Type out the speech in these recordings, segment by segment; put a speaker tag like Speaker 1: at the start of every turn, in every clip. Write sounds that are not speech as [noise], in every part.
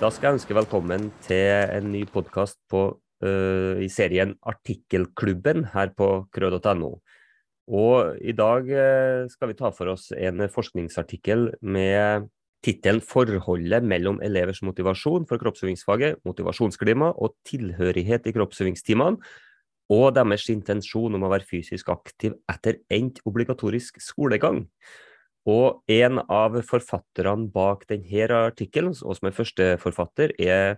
Speaker 1: Da skal jeg ønske velkommen til en ny podkast uh, i serien Artikkelklubben her på krød.no. Og i dag uh, skal vi ta for oss en forskningsartikkel med tittelen 'Forholdet mellom elevers motivasjon for kroppsøvingsfaget, motivasjonsklima og tilhørighet i kroppsøvingstimene', og deres intensjon om å være fysisk aktiv etter endt obligatorisk skolegang. Og en av forfatterne bak denne artikkelen, og som er førsteforfatter, er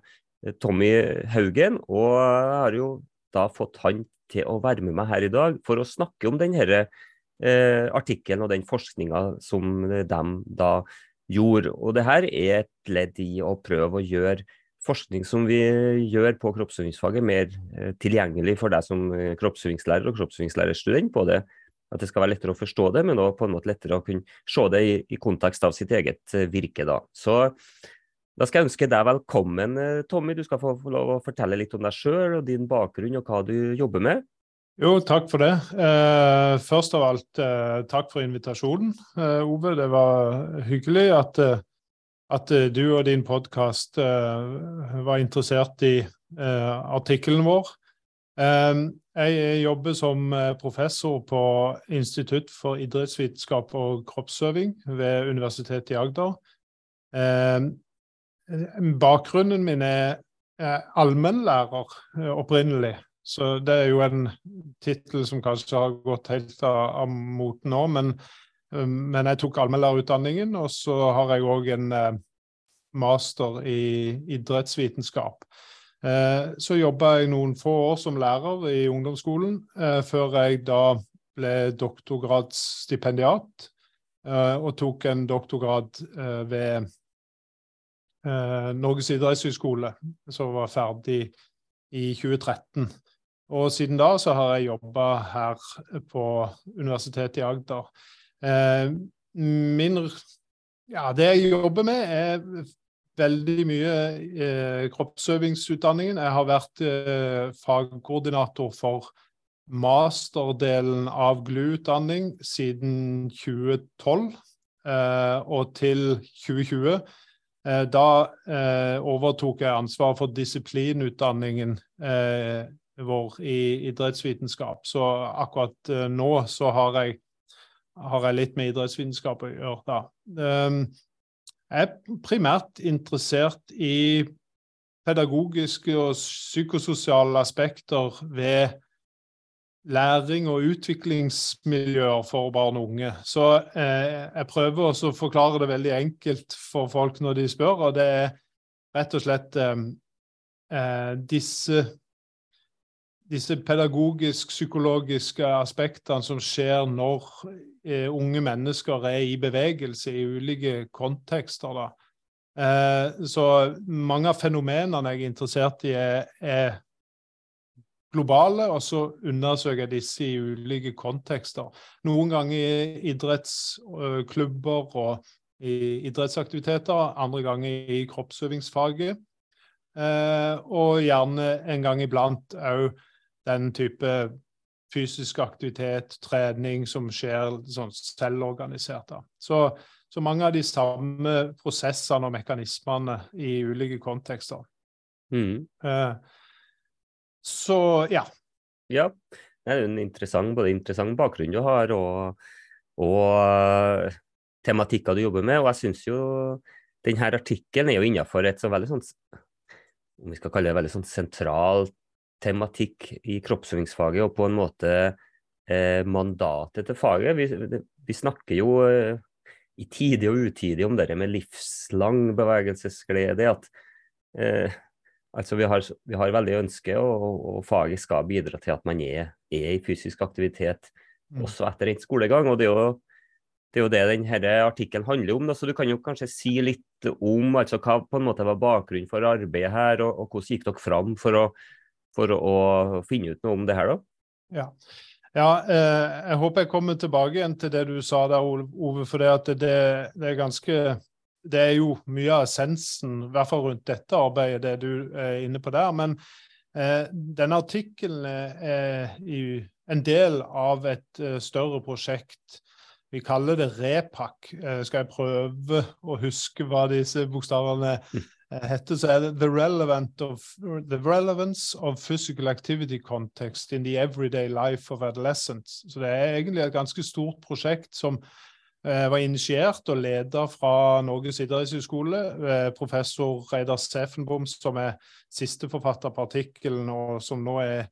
Speaker 1: Tommy Haugen. Og jeg har jo da fått han til å være med meg her i dag for å snakke om denne eh, artikkelen og den forskninga som de da gjorde. Og det her er et ledd i å prøve å gjøre forskning som vi gjør på kroppsøvingsfaget, mer eh, tilgjengelig for deg som eh, kroppsøvingslærer og kroppsøvingslærerstudent. Både at det skal være lettere å forstå det, men også på en måte lettere å kunne se det i, i kontekst av sitt eget eh, virke. Da. Så da skal jeg ønske deg velkommen, Tommy. Du skal få, få lov å fortelle litt om deg sjøl og din bakgrunn og hva du jobber med.
Speaker 2: Jo, takk for det. Eh, først av alt, eh, takk for invitasjonen, eh, Ove. Det var hyggelig at, at du og din podkast var interessert i artikkelen vår. Jeg jobber som professor på Institutt for idrettsvitenskap og kroppsøving ved Universitetet i Agder. Bakgrunnen min er allmennlærer opprinnelig. Så det er jo en tittel som kanskje har gått helt av, av moten nå. Men, um, men, jeg tok allmennlærerutdanningen, og så har jeg òg en eh, master i idrettsvitenskap. Eh, så jobba jeg noen få år som lærer i ungdomsskolen, eh, før jeg da ble doktorgradsstipendiat eh, og tok en doktorgrad ved Norges idrettshøgskole, som var ferdig i 2013. Og siden da så har jeg jobba her på Universitetet i Agder. Min Ja, det jeg jobber med, er veldig mye eh, kroppsøvingsutdanningen. Jeg har vært eh, fagkoordinator for masterdelen av GLU-utdanning siden 2012 eh, og til 2020. Eh, da overtok jeg ansvaret for disiplinutdanningen vår i idrettsvitenskap. Så akkurat nå så har jeg, har jeg, litt med idrettsvitenskap å gjøre. da. Er primært interessert i pedagogiske og psykososiale aspekter ved læring og utviklingsmiljøer for barn og unge. Så eh, jeg prøver å forklare det veldig enkelt for folk når de spør, og det er rett og slett eh, eh disse disse pedagogisk-psykologiske aspektene som skjer når eh, unge mennesker er i bevegelse i ulike kontekster. Da. Eh, så mange av fenomenene jeg er interessert i, er, er globale, og så undersøker jeg disse i ulike kontekster. Noen ganger i idrettsklubber og i idrettsaktiviteter, andre ganger i kroppsøvingsfaget. Eh, og gjerne en gang iblant òg den type fysisk aktivitet, trening, som skjer sånn selvorganisert. Så, så, mange av de samme prosessene og mekanismene i ulike kontekster. Mm. Uh, så ja.
Speaker 1: Ja. Det er en interessant, både interessant bakgrunn du har, og, og uh, tematikker du jobber med. Og jeg syns jo denne artikkelen er jo innenfor et så veldig sånn om vi skal kalle det veldig sånn sentralt tematikk i kroppsøvingsfaget og på en måte eh, mandatet til faget. Vi, vi snakker jo eh, i tide og utide om det med livslang bevegelsesglede. at eh, altså vi har, vi har, veldig ønske, og, og, faget skal bidra til at man er, er i fysisk aktivitet mm. også etter endt skolegang. og det er jo det er jo det denne artikkelen handler om. Da. så Du kan jo kanskje si litt om altså, hva på en måte var bakgrunnen for arbeidet her, og, og hvordan gikk dere fram for å for å finne ut noe om det her, da?
Speaker 2: Ja. ja eh, jeg håper jeg kommer tilbake igjen til det du sa der, Ove. For det, det, det, er ganske Det er jo mye av essensen, i hvert fall rundt dette arbeidet, det du er inne på der. Men eh, denne artikkelen er en del av et uh, større prosjekt. Vi kaller det REPAK. Eh, skal jeg prøve å huske hva disse bokstavene [laughs] eh, heter, så er det the, relevant of, the relevance of physical activity context in the everyday life of adolescents. Så det er egentlig et ganske stort prosjekt som eh, var initiert og ledet fra Norges idrettshøgskole. Eh, professor Reidar Sefenbom, som er siste forfatter på artikkelen, og som nå er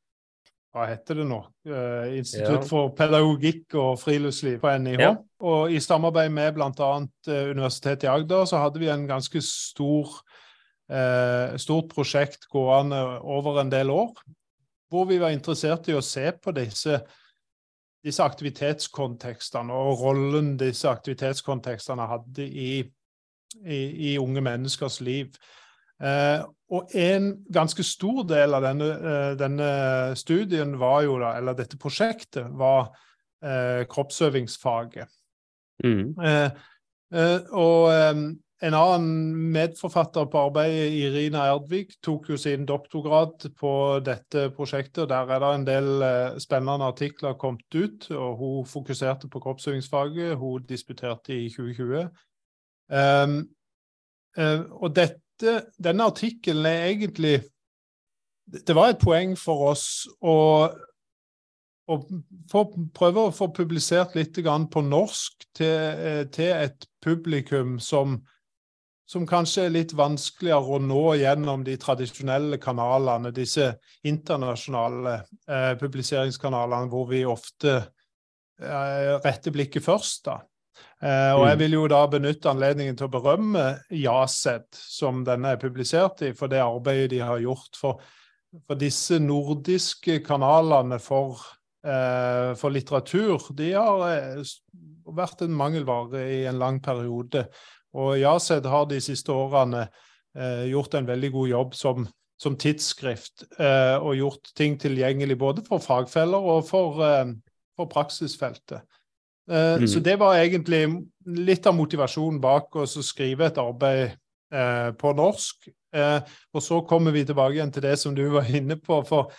Speaker 2: hva heter det nå? Uh, Institutt ja. for pedagogikk og friluftsliv på NIH. Ja. Og i samarbeid med bl.a. Uh, Universitetet i Agder så hadde vi en ganske stor, stort prosjekt gående over en del år. Hvor vi var interessert i å se på disse, disse aktivitetskontekstene og rollen disse aktivitetskontekstene hadde i, i, i unge menneskers liv. Eh, og en ganske stor del av denne, eh, denne, studien var jo da, eller dette prosjektet, var eh, kroppsøvingsfaget. Mm. Eh, eh, og eh, en annen medforfatter på arbeidet, Irina Erdvik, tok jo sin doktorgrad på dette prosjektet. og Der er det en del spennende artikler kommet ut. og Hun fokuserte på kroppsøvingsfaget. Hun disputerte i 2020. Um, uh, og dette dette, denne artikkelen er egentlig Det var et poeng for oss å, og prøve å få publisert litt på norsk til, eh, til et publikum som, som kanskje er litt vanskeligere å nå gjennom de tradisjonelle kanalene, disse internasjonale eh, publiseringskanalene hvor vi ofte eh, retter blikket først. da. Eh, og jeg mm. vil jo da benytte anledningen til å berømme Jaset, som denne er publisert i, for det arbeidet de har gjort. For, for disse nordiske kanalene for, eh, for, litteratur, de har eh, vært en mangelvare i en lang periode. Og Jased har de siste årene eh, gjort en veldig god jobb som, som tidsskrift, eh, og gjort ting tilgjengelig både for fagfeller og for, eh, for praksisfeltet. Eh, mm. Så det var egentlig litt av motivasjonen bak oss å skrive et arbeid eh, på norsk. Eh, og så kommer vi tilbake igjen til det som du var inne på. For,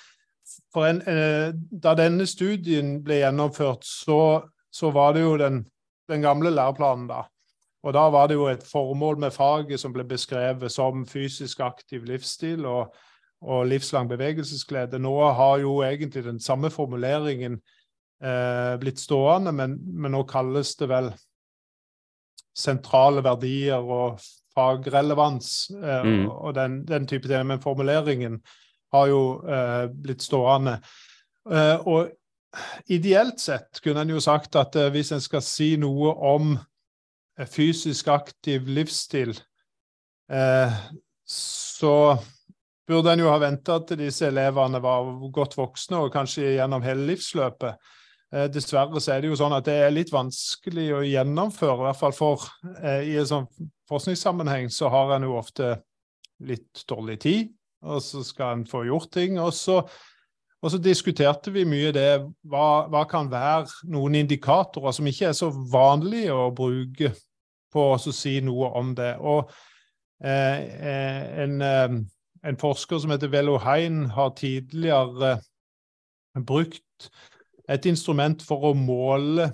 Speaker 2: for en, eh, da denne studien ble gjennomført, så, så var det jo den, den, gamle læreplanen da. Og da var det jo et formål med faget som ble beskrevet som fysisk aktiv livsstil og, og livslang bevegelsesglede. Nå har jo egentlig den samme formuleringen eh, blitt stående, men, men, nå kalles det vel sentrale verdier og fagrelevans eh, mm. og, den, den, type ting. Men formuleringen har jo eh, blitt stående. Eh, og ideelt sett kunne en jo sagt at eh, hvis en skal si noe om fysisk aktiv livsstil, så burde en jo ha venta til disse elevene var godt voksne og kanskje gjennom hele livsløpet. Eh, dessverre så er det jo sånn at det er litt vanskelig å gjennomføre, i hvert fall for eh, i en sånn forskningssammenheng så har en jo ofte litt dårlig tid, og så skal en få gjort ting. Og så, og så diskuterte vi mye det hva, hva, kan være noen indikatorer som ikke er så vanlige å bruke på å si noe om det. Og eh, eh en, eh, en, forsker som heter Velo Hein, har tidligere brukt et instrument for å måle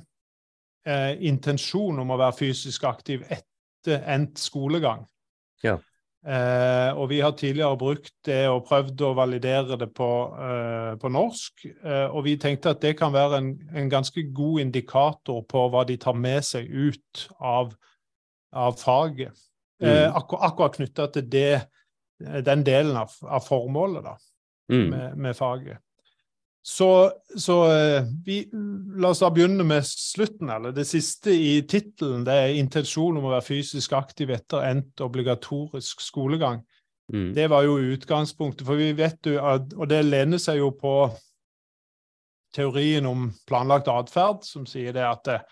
Speaker 2: eh, intensjon om å være fysisk aktiv etter endt skolegang.
Speaker 1: Ja.
Speaker 2: Eh, og vi har tidligere brukt det og prøvd å validere det på, eh, på norsk. Eh, og vi tenkte at det kan være en, en, ganske god indikator på hva de tar med seg ut av, av faget. Mm. Eh, akkur akkurat knytta til det, den delen av, av formålet da, mm. med, med faget. Så, så eh, vi, la oss da begynne med slutten. eller Det siste i tittelen det er intensjon om å være fysisk aktiv etter endt obligatorisk skolegang. Mm. Det var jo utgangspunktet. For vi vet jo, at, og det lener seg jo på teorien om planlagt atferd, som sier det at eh,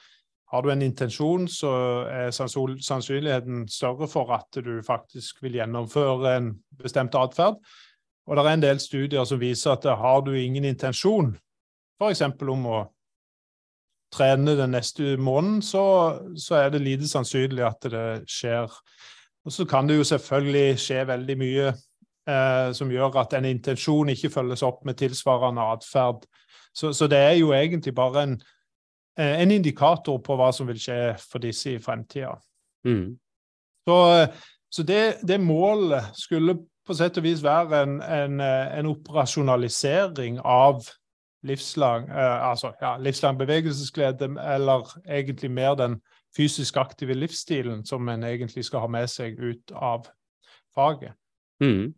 Speaker 2: har du en intensjon, så er sannsynligheten større for at du faktisk vil gjennomføre en bestemt atferd. Og det er en del studier som viser at har du ingen intensjon, f.eks. om å trene den neste måneden, så, så, er det lite sannsynlig at det skjer. Og så kan det jo selvfølgelig skje veldig mye eh, som gjør at en intensjon ikke følges opp med tilsvarende atferd. Så, så, det er jo egentlig bare en, eh, en, indikator på hva som vil skje for disse i fremtida. Mm. Så så det, det, målet skulle på sett og vis være en, en, en operasjonalisering av livslang, eh, altså, ja, livslang bevegelsesglede, eller egentlig mer den fysisk aktive livsstilen som en egentlig skal ha med seg ut av faget.
Speaker 1: Mm.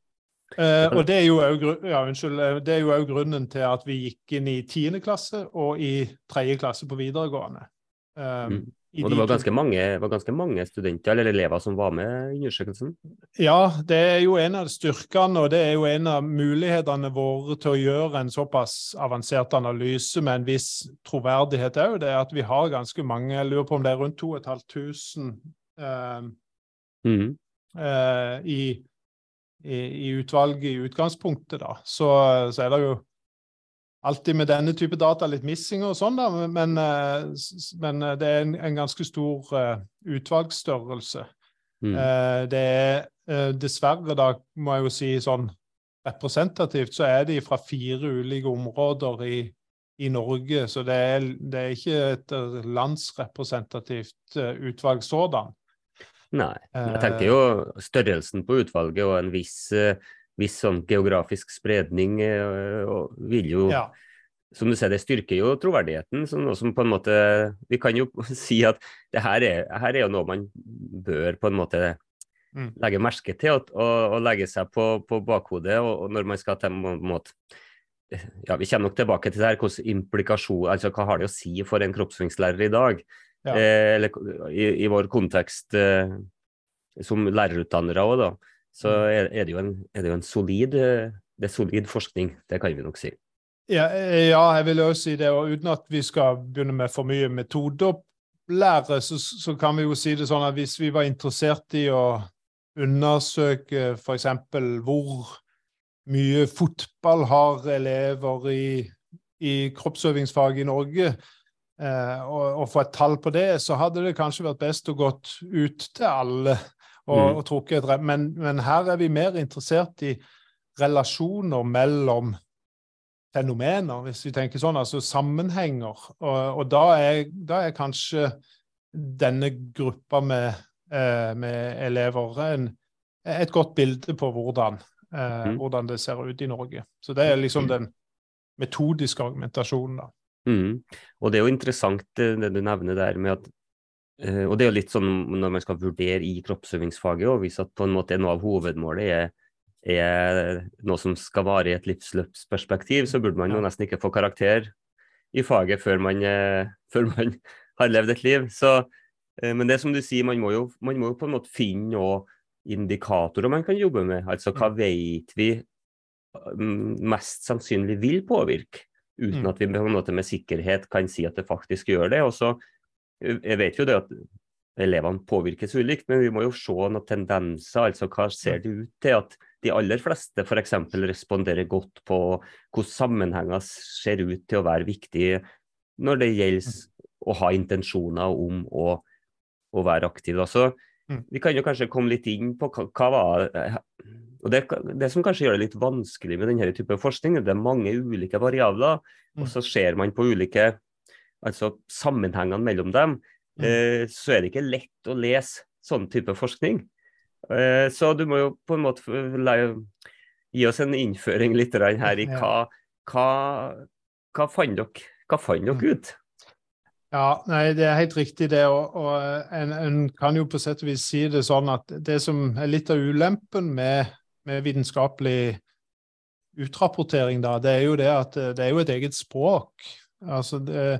Speaker 2: Eh, og det er, jo også, ja, eh, det er jo òg grunnen til at vi gikk inn i tiende klasse og i tredje klasse på videregående.
Speaker 1: Um, mm. Og det var ganske, mange, var ganske, mange, studenter eller elever som var med i undersøkelsen?
Speaker 2: Ja, det er jo en av styrkene, og det er jo en av mulighetene våre til å gjøre en såpass avansert analyse med en viss troverdighet òg. Det er at vi har ganske mange, jeg lurer på om det er rundt 2500 eh, mm. eh, i i, i utvalget i utgangspunktet, da. Så, så, er det jo alltid med denne type data litt missing og sånn, da, men, men eh, det er en, en ganske stor uh, utvalgsstørrelse. Mm. Uh, det er uh, dessverre, da må jeg jo si sånn representativt, så er de fra fire ulike områder i, i Norge. Så det er, det er ikke et landsrepresentativt utvalg sådan.
Speaker 1: Nei. Jeg tenker jo størrelsen på utvalget og en viss, eh, viss sånn geografisk spredning eh, vil jo ja. Som du ser, det styrker jo troverdigheten. Sånn, som på en måte, vi kan jo [laughs] si at det her er, her er jo noe man bør på en måte mm. legge merke til og, og, og legge seg på, på bakhodet og, og, når man skal til en måte ja, Vi kommer nok tilbake til det her, hvordan implikasjon, altså hva har det å si for en kroppsøvingslærer i dag? Ja. Eh, eller i, i, vår kontekst eh, som lærerutdannere òg, da, så er, er, det jo en, er det jo en solid, eh, det er solid forskning. Det kan vi nok si.
Speaker 2: Ja, eh, ja jeg vil også si det. Og uten at vi skal begynne med for mye metodeopplære, så, så kan vi jo si det sånn at hvis vi var interessert i å undersøke f.eks. hvor mye fotball har elever i, i kroppsøvingsfag i Norge, eh, og, og, få et tall på det, så hadde det kanskje vært best å gått ut til alle og, mm. og trukket et men, men her er vi mer interessert i relasjoner mellom fenomener, hvis vi tenker sånn, altså sammenhenger. Og, og da, er, da, er, kanskje denne gruppa med, eh, med elever en, et godt bilde på hvordan, eh, mm. hvordan, det ser ut i Norge. Så det er liksom mm. den metodiske argumentasjonen. da.
Speaker 1: Mm. Og det er jo interessant det, det du nevner der med at Og det er jo litt sånn når man skal vurdere i kroppsøvingsfaget, og hvis at på en måte noe av hovedmålet er, er noe som skal vare i et livsløpsperspektiv, så burde man jo nesten ikke få karakter i faget før man, uh, [laughs] før man har levd et liv. Så, uh, men det som du sier, man må, jo, man må jo på en måte finne noe indikatorer man kan jobbe med. Altså hva vet vi mest sannsynlig vil påvirke uten mm. at vi på en måte med sikkerhet kan si at det faktisk gjør det. Og så, eh, Jeg vet jo det at elevene påvirkes ulikt, men vi må jo se noen tendenser. altså Hva ser det ut til at de aller fleste f.eks. responderer godt på hvordan sammenhenger ser ut til å være viktige når det gjelder å ha intensjoner om å, å være aktiv. Altså, vi kan jo kanskje komme litt inn på hva, hva var og det, det, som kanskje gjør det litt vanskelig med denne type forskning, det er mange ulike variabler, mm. og så ser man på ulike altså sammenhengene mellom dem. Mm. Eh, så er det ikke lett å lese sånn type forskning. Eh, så du må jo på en måte gi oss en innføring litt her i hva, hva, hva fant dere, hva fant dere mm. ut?
Speaker 2: Ja, nei, det er helt riktig det. Og, og en, en, kan jo på sett og vis si det sånn at det som er litt av ulempen med med vitenskapelig utrapportering, da, det er jo det at det er jo et eget språk. Altså det,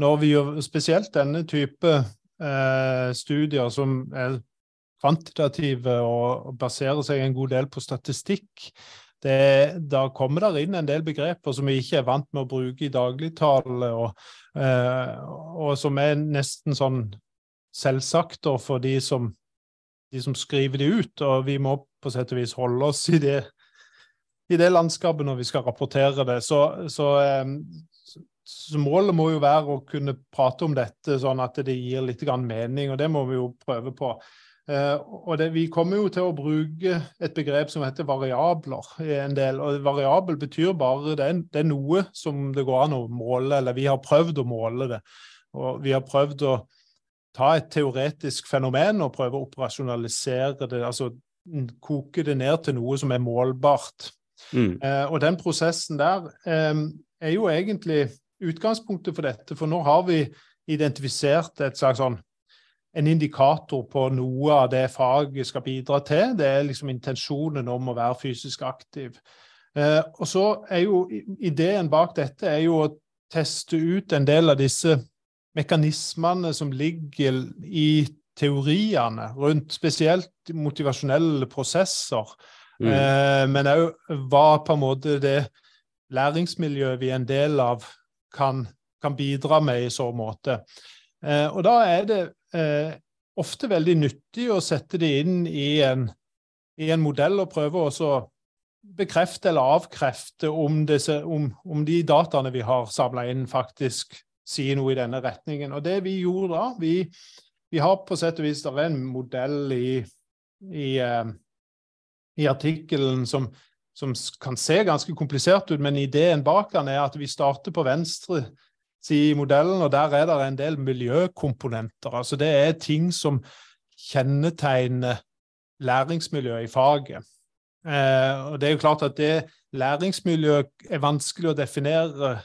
Speaker 2: når vi gjør spesielt denne type eh, studier som er kvantitative og, baserer seg en god del på statistikk, det, da kommer det inn en del begreper som vi ikke er vant med å bruke i dagligtale, og, eh, og som er nesten sånn selvsagt for de som de som skriver de ut, og vi må på sett og vis holde oss i det, i det landskapet når vi skal rapportere det. Så, så, så, målet må jo være å kunne prate om dette sånn at det gir litt mening, og det må vi jo prøve på. Uh, og det, Vi kommer jo til å bruke et begrep som heter variabler. i en del, og Variabel betyr bare det det er noe som det går an å måle, eller vi har prøvd å måle det. Og vi har prøvd å ta et teoretisk fenomen og prøve å operasjonalisere det, altså koke det ned til noe som er målbart.
Speaker 1: Mm.
Speaker 2: Eh, og den prosessen der eh, er jo egentlig utgangspunktet for dette, for nå har vi identifisert et slags sånn en indikator på noe av det faget skal bidra til. Det er liksom intensjonen om å være fysisk aktiv. Eh, og så er jo ideen bak dette er jo å teste ut en del av disse mekanismene som ligger i teoriene rundt spesielt motivasjonelle prosesser.
Speaker 1: Mm.
Speaker 2: Eh, men òg hva på en måte det læringsmiljøet vi er en del av, kan, kan bidra med i så måte. Eh, og da er det eh, ofte veldig nyttig å sette det inn i en, i en modell og prøve å bekrefte eller avkrefte om, disse, om, om de dataene vi har samla inn, faktisk sier noe i denne retningen. Og det vi gjorde da Vi, vi har på sett og vis en modell i, i, uh, i artikkelen som, som, kan se ganske komplisert ut, men ideen bak den er at vi starter på venstre side i modellen, og der er det en del miljøkomponenter. Altså det er ting som kjennetegner læringsmiljøet i faget. Eh, og det er jo klart at det læringsmiljøet er vanskelig å definere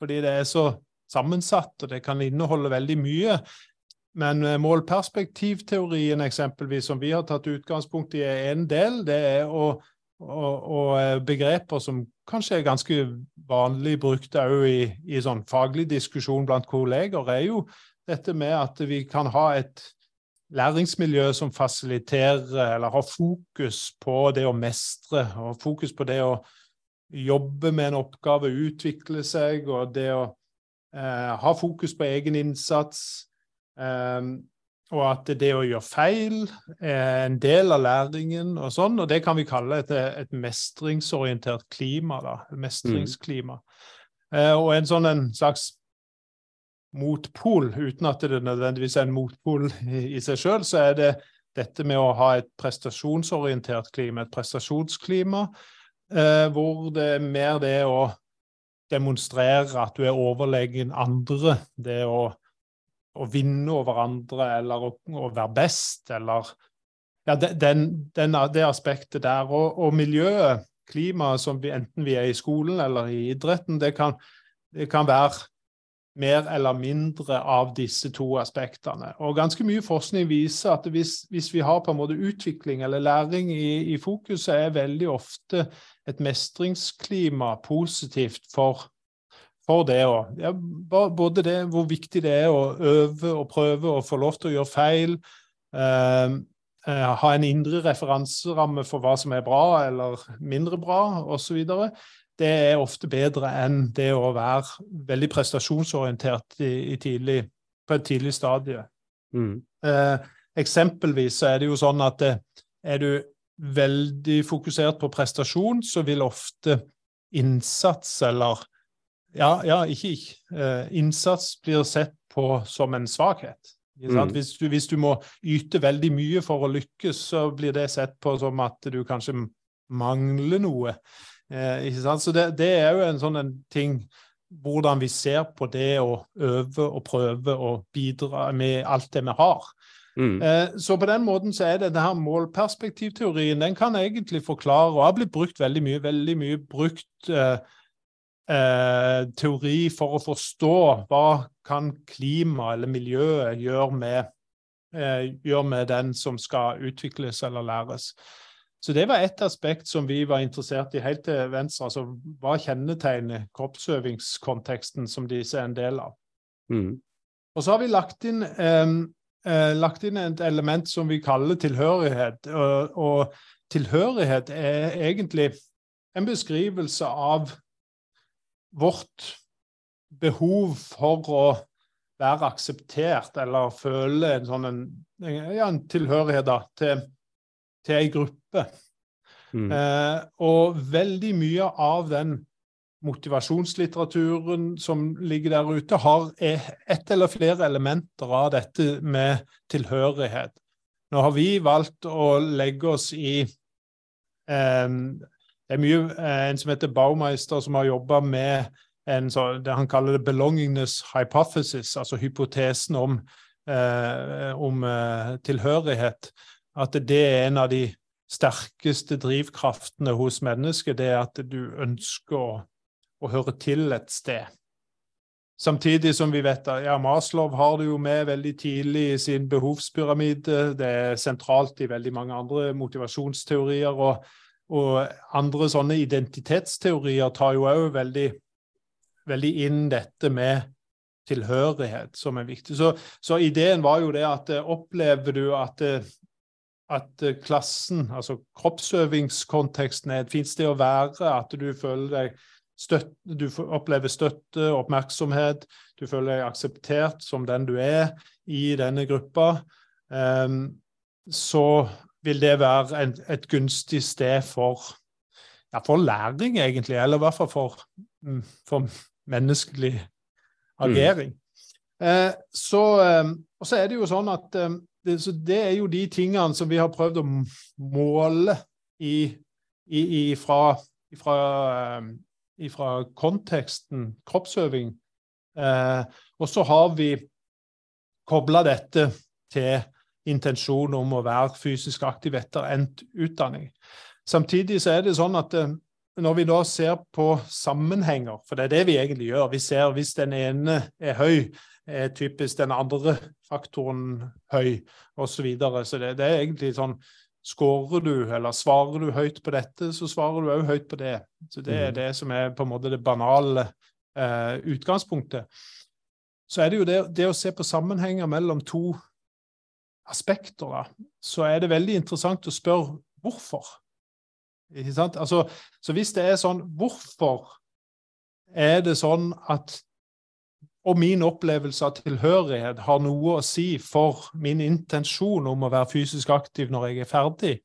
Speaker 2: fordi det er så sammensatt, og det kan inneholde veldig mye. Men eh, målperspektivteorien eksempelvis, som vi har tatt utgangspunkt i, er en del. Det er å, å, å eh, begreper som kanskje er ganske vanlig brukt òg i, i sånn faglig diskusjon blant kolleger, er jo dette med at vi kan ha et læringsmiljø som fasiliterer eller har fokus på det å mestre, og fokus på det å jobbe med en oppgave, utvikle seg, og det å eh, ha fokus på egen innsats. Eh, og at det å gjøre feil er en del av læringen og sånn. Og det kan vi kalle et, et mestringsorientert klima. da, Mestringsklima. Mm. Eh, og en sånn en slags motpol, uten at det nødvendigvis er en motpol i, i seg sjøl, så er det dette med å ha et prestasjonsorientert klima, et prestasjonsklima, eh, hvor det er mer det å demonstrere at du er overlegen andre, det å, å vinne over andre eller å, å være best, eller ja, den, den, det aspektet der. Og, og miljøet, klimaet, som vi, enten vi er i skolen eller i idretten, det kan, det kan være mer eller mindre av disse to aspektene. Og ganske mye forskning viser at hvis, hvis vi har på en måte utvikling eller læring i, i fokus, så er veldig ofte et mestringsklima positivt for, for det òg. Ja, både det hvor viktig det er å øve og prøve og få lov til å gjøre feil. Eh, eh, ha en indre referanseramme for hva som er bra eller mindre bra, osv det er ofte bedre enn det å være veldig prestasjonsorientert i, i tidlig, på et tidlig stadie.
Speaker 1: Mm.
Speaker 2: Eh, eksempelvis så er det jo sånn at eh, er du veldig fokusert på prestasjon, så vil ofte innsats eller Ja, ja ikke ikke. Eh, innsats blir sett på som en svakhet. Mm. Hvis, du, hvis, du, må yte veldig mye for å lykkes, så blir det sett på som at du kanskje mangler noe. Eh? Så det, det, er jo en sånn en ting hvordan vi ser på det å øve og prøve og bidra med alt det vi har.
Speaker 1: Mm.
Speaker 2: Eh, så på den måten så er det denne målperspektivteorien den kan egentlig forklare, og har blitt brukt veldig mye, veldig mye brukt eh, eh, teori for å forstå hva kan klima eller miljøet gjøre med, eh, gjør med den som skal utvikles eller læres. Så det var ett aspekt som vi var interessert i helt til venstre. altså Hva kjennetegner kroppsøvingskonteksten som disse er en del av?
Speaker 1: Mm.
Speaker 2: Og så har vi lagt inn, eh, lagt inn, et element som vi kaller tilhørighet. Og, og, tilhørighet er egentlig en beskrivelse av vårt behov for å være akseptert eller føle en sånn en, ja, en tilhørighet da, til til ei gruppe.
Speaker 1: Mm.
Speaker 2: Eh, og veldig mye av den motivasjonslitteraturen som ligger der ute, har ett eller flere elementer av dette med tilhørighet. Nå har vi valgt å legge oss i eh, Det er mye eh, en som heter Baumeister, som har jobba med en, det han kaller det 'belongingness hypothesis', altså hypotesen om eh, om eh, tilhørighet, at det er en av de sterkeste drivkraftene hos mennesket, det er at du ønsker å, å høre til et sted. Samtidig som vi vet at ja, Maslow har det jo med veldig tidlig i sin behovspyramide. Det er sentralt i veldig mange andre motivasjonsteorier. Og, og andre sånne identitetsteorier tar jo òg veldig, veldig, inn dette med tilhørighet, som er viktig. Så, så ideen var jo det at eh, opplever du at, eh, at eh, klassen, altså kroppsøvingskonteksten, er et fint sted å være, at du føler deg Støtte, du opplever støtte, oppmerksomhet. Du føler deg akseptert som den du er i denne gruppa. Um, så vil det være en, et gunstig sted for, ja, for læring, egentlig. Eller i hvert fall for, mm, for menneskelig agering. Mm. Eh, så, eh, og så er det jo sånn at eh, det, så det er jo de tingene som vi har prøvd å måle i, i, i fra, fra fra konteksten kroppsøving. Eh, og så har vi kobla dette til intensjonen om å være fysisk aktiv etter endt utdanning. Samtidig så er det sånn at eh, når vi da ser på sammenhenger, for det er det vi egentlig gjør Vi ser hvis den ene er høy, er typisk den andre faktoren høy, osv. Så, videre. så det, det er egentlig sånn Skårer du, eller svarer du høyt på dette, så svarer du òg høyt på det. Så Det er mm. det som er på en måte det banale eh, utgangspunktet. Så er det jo det, det, å se på sammenhenger mellom to aspekter, da, så er det veldig interessant å spørre hvorfor. Ikke sant? Altså, så hvis det er sånn, hvorfor er det sånn at og min opplevelse av tilhørighet har noe å si for min intensjon om å være fysisk aktiv når jeg er ferdig.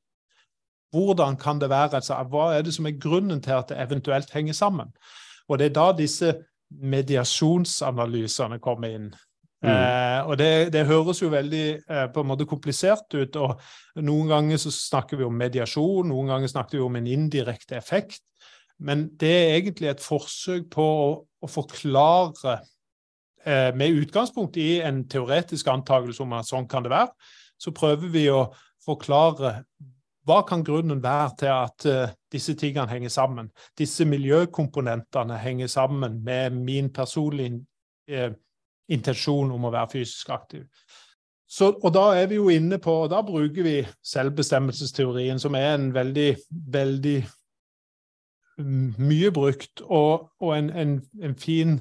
Speaker 2: Hvordan kan det være? Altså, hva er det som er grunnen til at det eventuelt henger sammen? Og Det er da disse mediasjonsanalysene kommer inn. Mm. Eh, og det, det, høres jo veldig eh, på en måte komplisert ut. og Noen ganger så snakker vi om mediasjon, noen ganger snakker vi om en indirekte effekt. Men det er egentlig et forsøk på å, å forklare Eh, med utgangspunkt i en teoretisk antakelse om at sånn kan det være, så prøver vi å forklare hva kan grunnen være til at uh, disse tingene henger sammen? Disse miljøkomponentene henger sammen med min personlige uh, intensjon om å være fysisk aktiv. Så, og da er vi jo inne på, og da bruker vi selvbestemmelsesteorien, som er en veldig, veldig mye brukt og, og en, en, en fin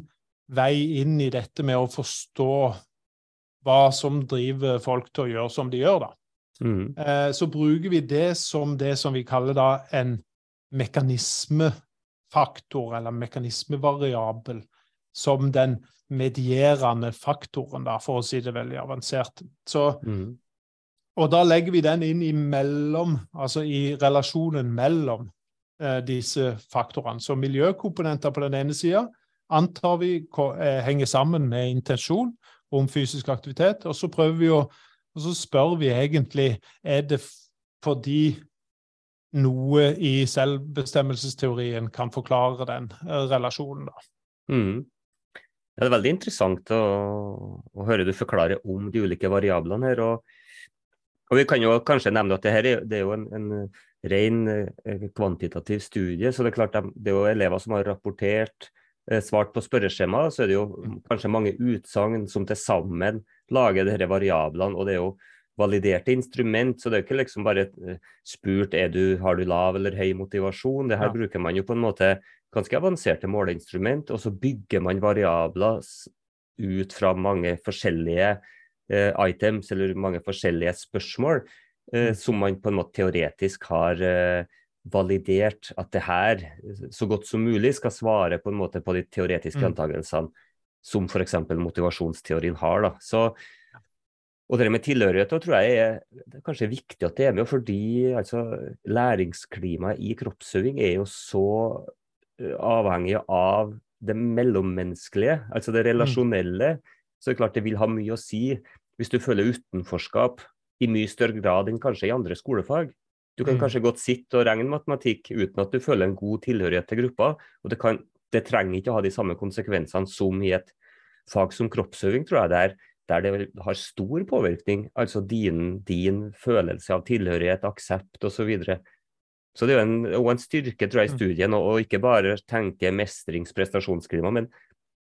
Speaker 2: vei inn i dette med å forstå hva som driver folk til å gjøre som de gjør, da. Mm. Eh, så bruker vi det som det som vi kaller da en mekanismefaktor, eller mekanismevariabel, som den medierende faktoren, da, for å si det veldig avansert. Så, mm. Og da legger vi den inn imellom, altså i relasjonen mellom eh, disse faktorene. Så miljøkomponenter på den ene sida, antar vi eh, henger sammen med intensjon om fysisk aktivitet. Og så prøver vi å og så spør vi egentlig er det fordi noe i selvbestemmelsesteorien kan forklare den eh, relasjonen. da.
Speaker 1: Mm. Ja, det er veldig interessant å, å, høre du forklare om de ulike variablene her. Og, og vi kan jo kanskje nevne at det her er, det er jo en, en ren eh, kvantitativ studie. Så det er klart det er jo elever som har rapportert Eh, svart på spørreskjema, så er det jo kanskje mange utsagn som til sammen lager disse variablene. og det er jo validerte instrument, så det er jo ikke liksom bare eh, spurt er du, har du lav eller høy motivasjon. Det her ja. bruker man jo på en måte ganske avanserte måleinstrument, og så bygger man variabler ut fra mange forskjellige eh, items eller mange forskjellige spørsmål, eh, mm. som man på en måte teoretisk har eh, validert at det her så godt som mulig skal svare på en måte på de teoretiske mm. antakelsene som f.eks. motivasjonsteorien har. Da. Så, og det med tilhørighet tror jeg er, er kanskje viktig at det er med, fordi altså, læringsklimaet i kroppsøving er jo så avhengig av det mellommenneskelige, altså det mm. relasjonelle. Så det er klart det vil ha mye å si hvis du føler utenforskap i mye større grad enn kanskje i andre skolefag. Du kan mm. kanskje godt sitte og regne matematikk uten at du føler en god tilhørighet til gruppa. og det, kan, det trenger ikke å ha de samme konsekvensene som i et fag som kroppsøving, tror jeg, der der det har stor påvirkning, altså din, din følelse av tilhørighet, aksept osv. Så, videre. Så det er jo en, en styrke tror jeg, i mm. studien å ikke bare tenke mestrings- prestasjonsklima, men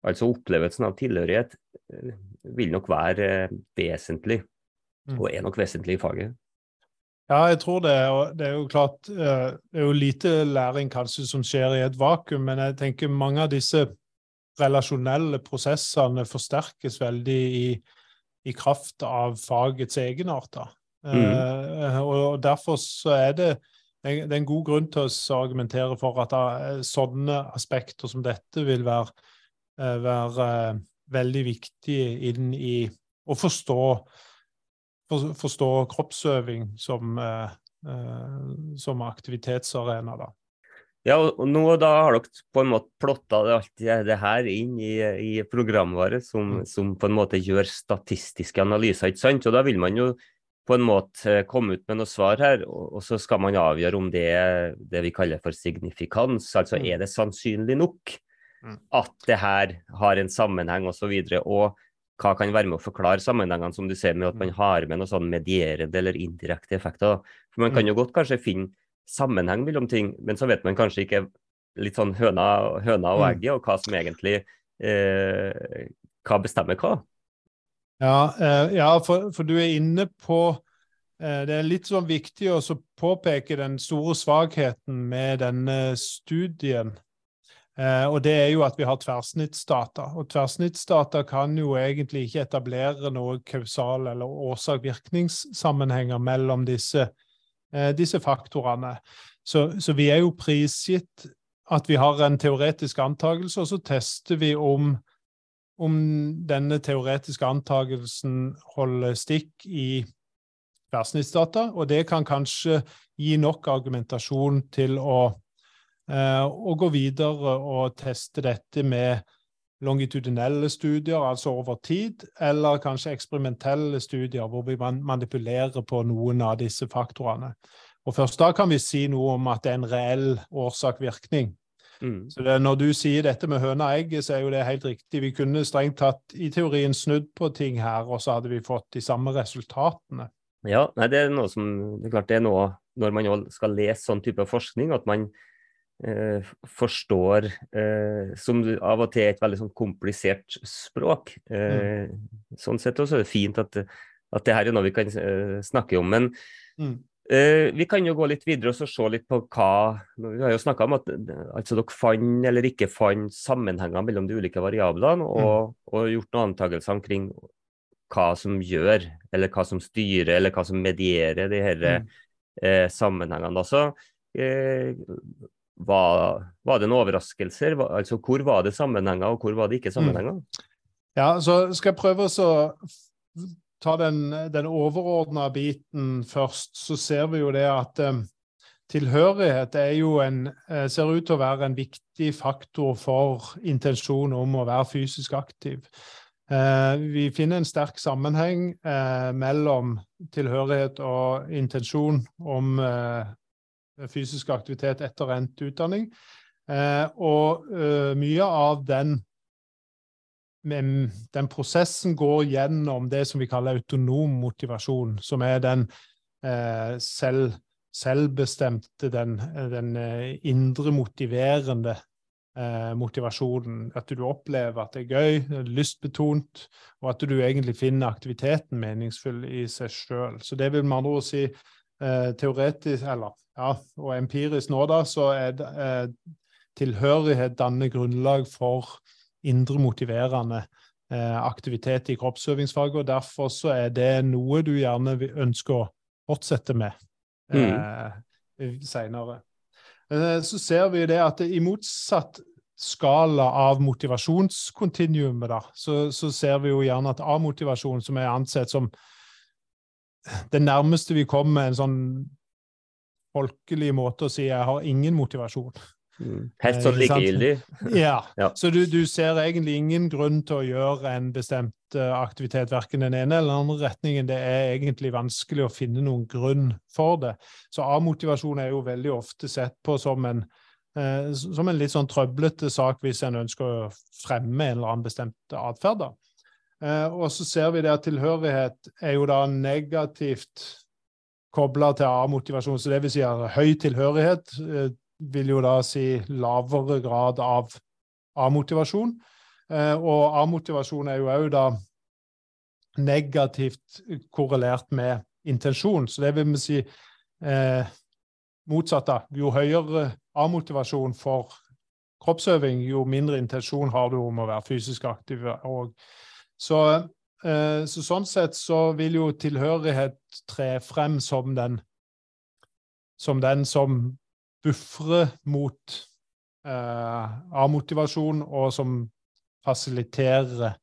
Speaker 1: altså opplevelsen av tilhørighet eh, vil nok være eh, vesentlig, mm. og er nok vesentlig i faget.
Speaker 2: Ja, jeg tror det. Og det er jo klart eh, Det er jo lite læring kanskje som skjer i et vakuum, men jeg tenker mange av disse relasjonelle prosessene forsterkes veldig i, i kraft av fagets egenarter. Mm. Uh, og derfor så er det, det er en god grunn til å argumentere for at uh, sånne aspekter som dette vil være, uh, være veldig viktige inn i å forstå, for, forstå kroppsøving som, som aktivitetsarena. da.
Speaker 1: Ja, og nå da har dere på en måte plotta alt det her inn i, i programvare som, mm. som, på en måte gjør statistiske analyser, ikke sant? Og da vil man jo på en måte komme ut med noe svar her, og, og så skal man avgjøre om det er det vi kaller for signifikans, altså mm. er det sannsynlig nok mm. at det her har en sammenheng osv. Og, så og hva kan være med å forklare sammenhengene, som du ser med at man har med noe sånn medierende eller indirekte effekter. For man kan jo godt kanskje finne sammenheng mellom ting, men så vet man kanskje ikke litt sånn høna, høna og mm. egget, og hva som egentlig eh, Hva bestemmer hva?
Speaker 2: Ja, eh, ja for, for, du er inne på eh, Det er litt sånn viktig å påpeke den store svakheten med denne studien. Eh, og det er jo at vi har tverrsnittsdata. Og tverrsnittsdata kan jo egentlig ikke etablere noe kausal- eller årsak-virkningssammenhenger mellom disse disse faktorene. Så, så, vi er jo prisgitt at vi har en teoretisk antakelse, og så tester vi om, om denne teoretiske antakelsen holder stikk i versnittsdata, og det kan kanskje gi nok argumentasjon til å, eh, å gå videre og teste dette med longitudinelle studier, altså over tid, eller kanskje eksperimentelle studier hvor vi manipulerer på noen av disse faktorene. Og Først da kan vi si noe om at det er en reell årsak-virkning. Mm. Så det, Når du sier dette med høna og egget, så er jo det helt riktig. Vi kunne strengt tatt i teorien snudd på ting her, og så hadde vi fått de samme resultatene.
Speaker 1: Ja, nei, det er noe som, det er klart det er noe når man skal lese sånn type forskning, at man eh, forstår eh, Som av og til er et veldig sånn komplisert språk. Eh, mm. Sånn sett også er det fint at, at det her er noe vi kan eh, snakke om. Men mm. Eh, vi kan jo gå litt videre og se litt på hva Vi har jo snakka om at altså, dere fant eller ikke fant sammenhenger mellom de ulike variablene, og, mm. og gjort noen antakelser omkring hva som gjør, eller hva som styrer, eller hva som medierer de her mm. eh, sammenhengene. Altså, eh, var, var, det noen overraskelser? Altså, hvor var det sammenhenger, og hvor var det ikke sammenhenger? Mm.
Speaker 2: Ja, så skal jeg prøve å ta den, den overordna biten først. Så ser vi jo det at eh, tilhørighet er jo en, eh, ser ut til å være en viktig faktor for intensjonen om å være fysisk aktiv. Eh, vi finner en sterk sammenheng eh, mellom tilhørighet og intensjon om uh, fysisk aktivitet etter endt utdanning. Eh, og mye av den, den prosessen går gjennom det som vi kaller autonom motivasjon, som er den eh, selv, selvbestemte, den, den uh, indre motiverende motivasjonen. At du opplever at det er gøy, lystbetont, og at du egentlig finner aktiviteten meningsfull i seg sjøl. Så det vil med andre ord si teoretisk, eller ja, og empirisk nå, da, så er eh, tilhørighet danner grunnlag for indre motiverende eh, aktivitet i kroppsøvingsfaget, og derfor så er det noe du gjerne ønsker å fortsette med eh, mm. seinere. Eh, så ser vi det at det, i motsatt skala av motivasjonskontinuumet, da, så, så, ser vi jo gjerne at A-motivasjon, som er ansett som det nærmeste vi kommer en sånn folkelig måte å si 'jeg har ingen motivasjon'.
Speaker 1: Mm. Helt sånn likegyldig? [laughs]
Speaker 2: ja. ja. Så du, du, ser egentlig ingen grunn til å gjøre en bestemt uh, aktivitet, verken den ene eller den andre retningen. Det er egentlig vanskelig å finne noen grunn for det. Så A-motivasjon er jo veldig ofte sett på som en, eh, som en litt sånn trøblete sak hvis en ønsker å fremme en eller annen bestemt atferd. Eh, og så ser vi det at tilhørighet er jo da negativt kobla til A-motivasjon. Så det vil si at høy tilhørighet eh, vil jo da si lavere grad av A-motivasjon. Eh, og A-motivasjon er jo òg da negativt korrelert med intensjon. Så det vil vi si eh, motsatt. da. Jo høyere A-motivasjon for kroppsøving, jo mindre intensjon har du om å være fysisk aktiv. Så, eh, så, sånn sett så vil jo tilhørighet tre frem som den som, den som bufrer mot eh, A-motivasjon, og som fasiliterer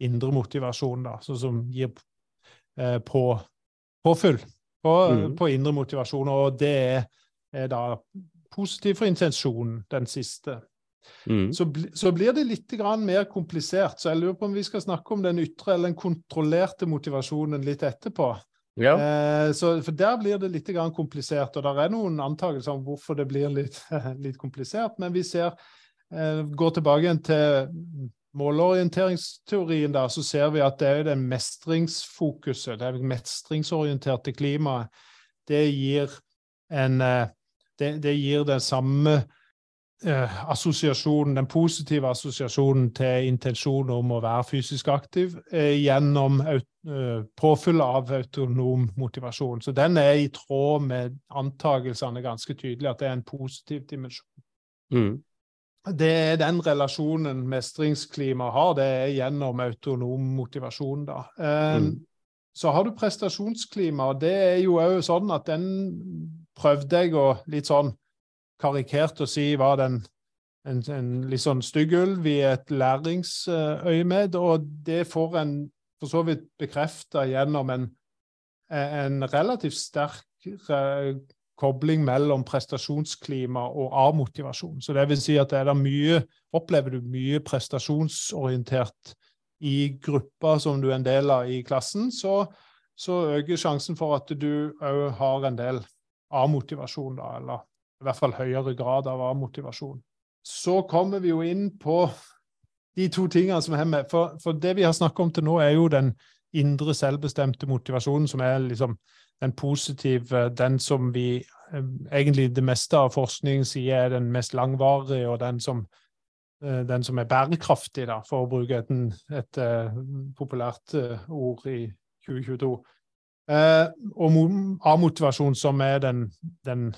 Speaker 2: indre motivasjon, da, så som gir eh, på, påfyll på, mm. på, indre motivasjon. Og det er, er da positivt for intensjonen, den siste. Mm. Så, så, blir det litt mer komplisert. Så jeg lurer på om vi skal snakke om den ytre eller den kontrollerte motivasjonen litt etterpå. Ja. Eh, så, for der blir det litt komplisert, og det er noen antakelser om hvorfor det blir litt, [laughs] litt komplisert. Men vi ser, eh, går tilbake til målorienteringsteorien, da, så ser vi at det er den mestringsfokuset, det er mestringsorienterte klimaet, det gir en eh, det, det gir den samme eh, assosiasjonen, den positive assosiasjonen til intensjonen om å være fysisk aktiv eh, gjennom eh, påfyll av autonom motivasjon. Så den er i tråd med antakelsene ganske tydelig, at det er en positiv dimensjon. Mm. Det er den relasjonen mestringsklima har, det er gjennom autonom motivasjon. da. Eh, mm. Så har du prestasjonsklima, og det er jo òg sånn at den prøvde jeg å litt sånn karikert å si var den en, en litt sånn stygg ulv i et læringsøyemed, og det får en for så vidt bekrefta gjennom en, en relativt sterk kobling mellom prestasjonsklima og A-motivasjon. Så det vil si at det mye, opplever du mye prestasjonsorientert i gruppa som du er en del av i klassen, så, så øker sjansen for at du òg har en del A-motivasjon, da, eller i hvert fall høyere grad av motivasjon. Så kommer vi jo inn på de to tingene som er med. For, for det vi har snakket om til nå, er jo den indre selvbestemte motivasjonen, som er liksom den positive, den som vi eh, egentlig det meste av forskningen sier er den mest langvarige, og den som, eh, den som er bærekraftig, da, for å bruke et, et, et eh, populært ord i 2022. Eh, og A-motivasjon, som er den, den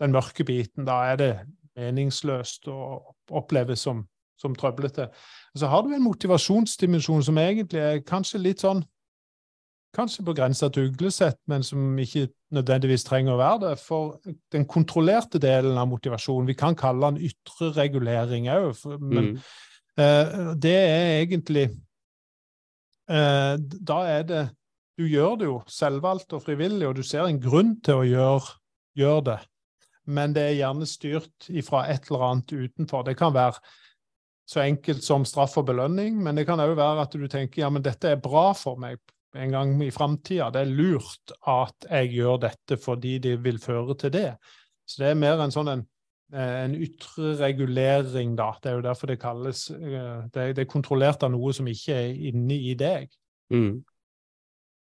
Speaker 2: den mørke biten. Da er det meningsløst og oppleves som, som trøblete. Og så har du en motivasjonsdimensjon som egentlig er kanskje litt sånn Kanskje på grensa til uglesett, men som ikke nødvendigvis trenger å være det. For den kontrollerte delen av motivasjonen, vi kan kalle den ytre regulering òg, men mm. uh, det er egentlig uh, Da er det Du gjør det jo selvvalgt og frivillig, og du ser en grunn til å gjøre, gjøre det men det er gjerne styrt fra et eller annet utenfor. Det kan være så enkelt som straff og belønning, men det kan òg være at du tenker ja, men dette er bra for meg en gang i framtida. Det er lurt at jeg gjør dette fordi det vil føre til det. Så det er mer en sånn en, eh, en ytre regulering, da. Det er jo derfor det kalles eh, Det, er kontrollert av noe som ikke er inni i deg. Mm.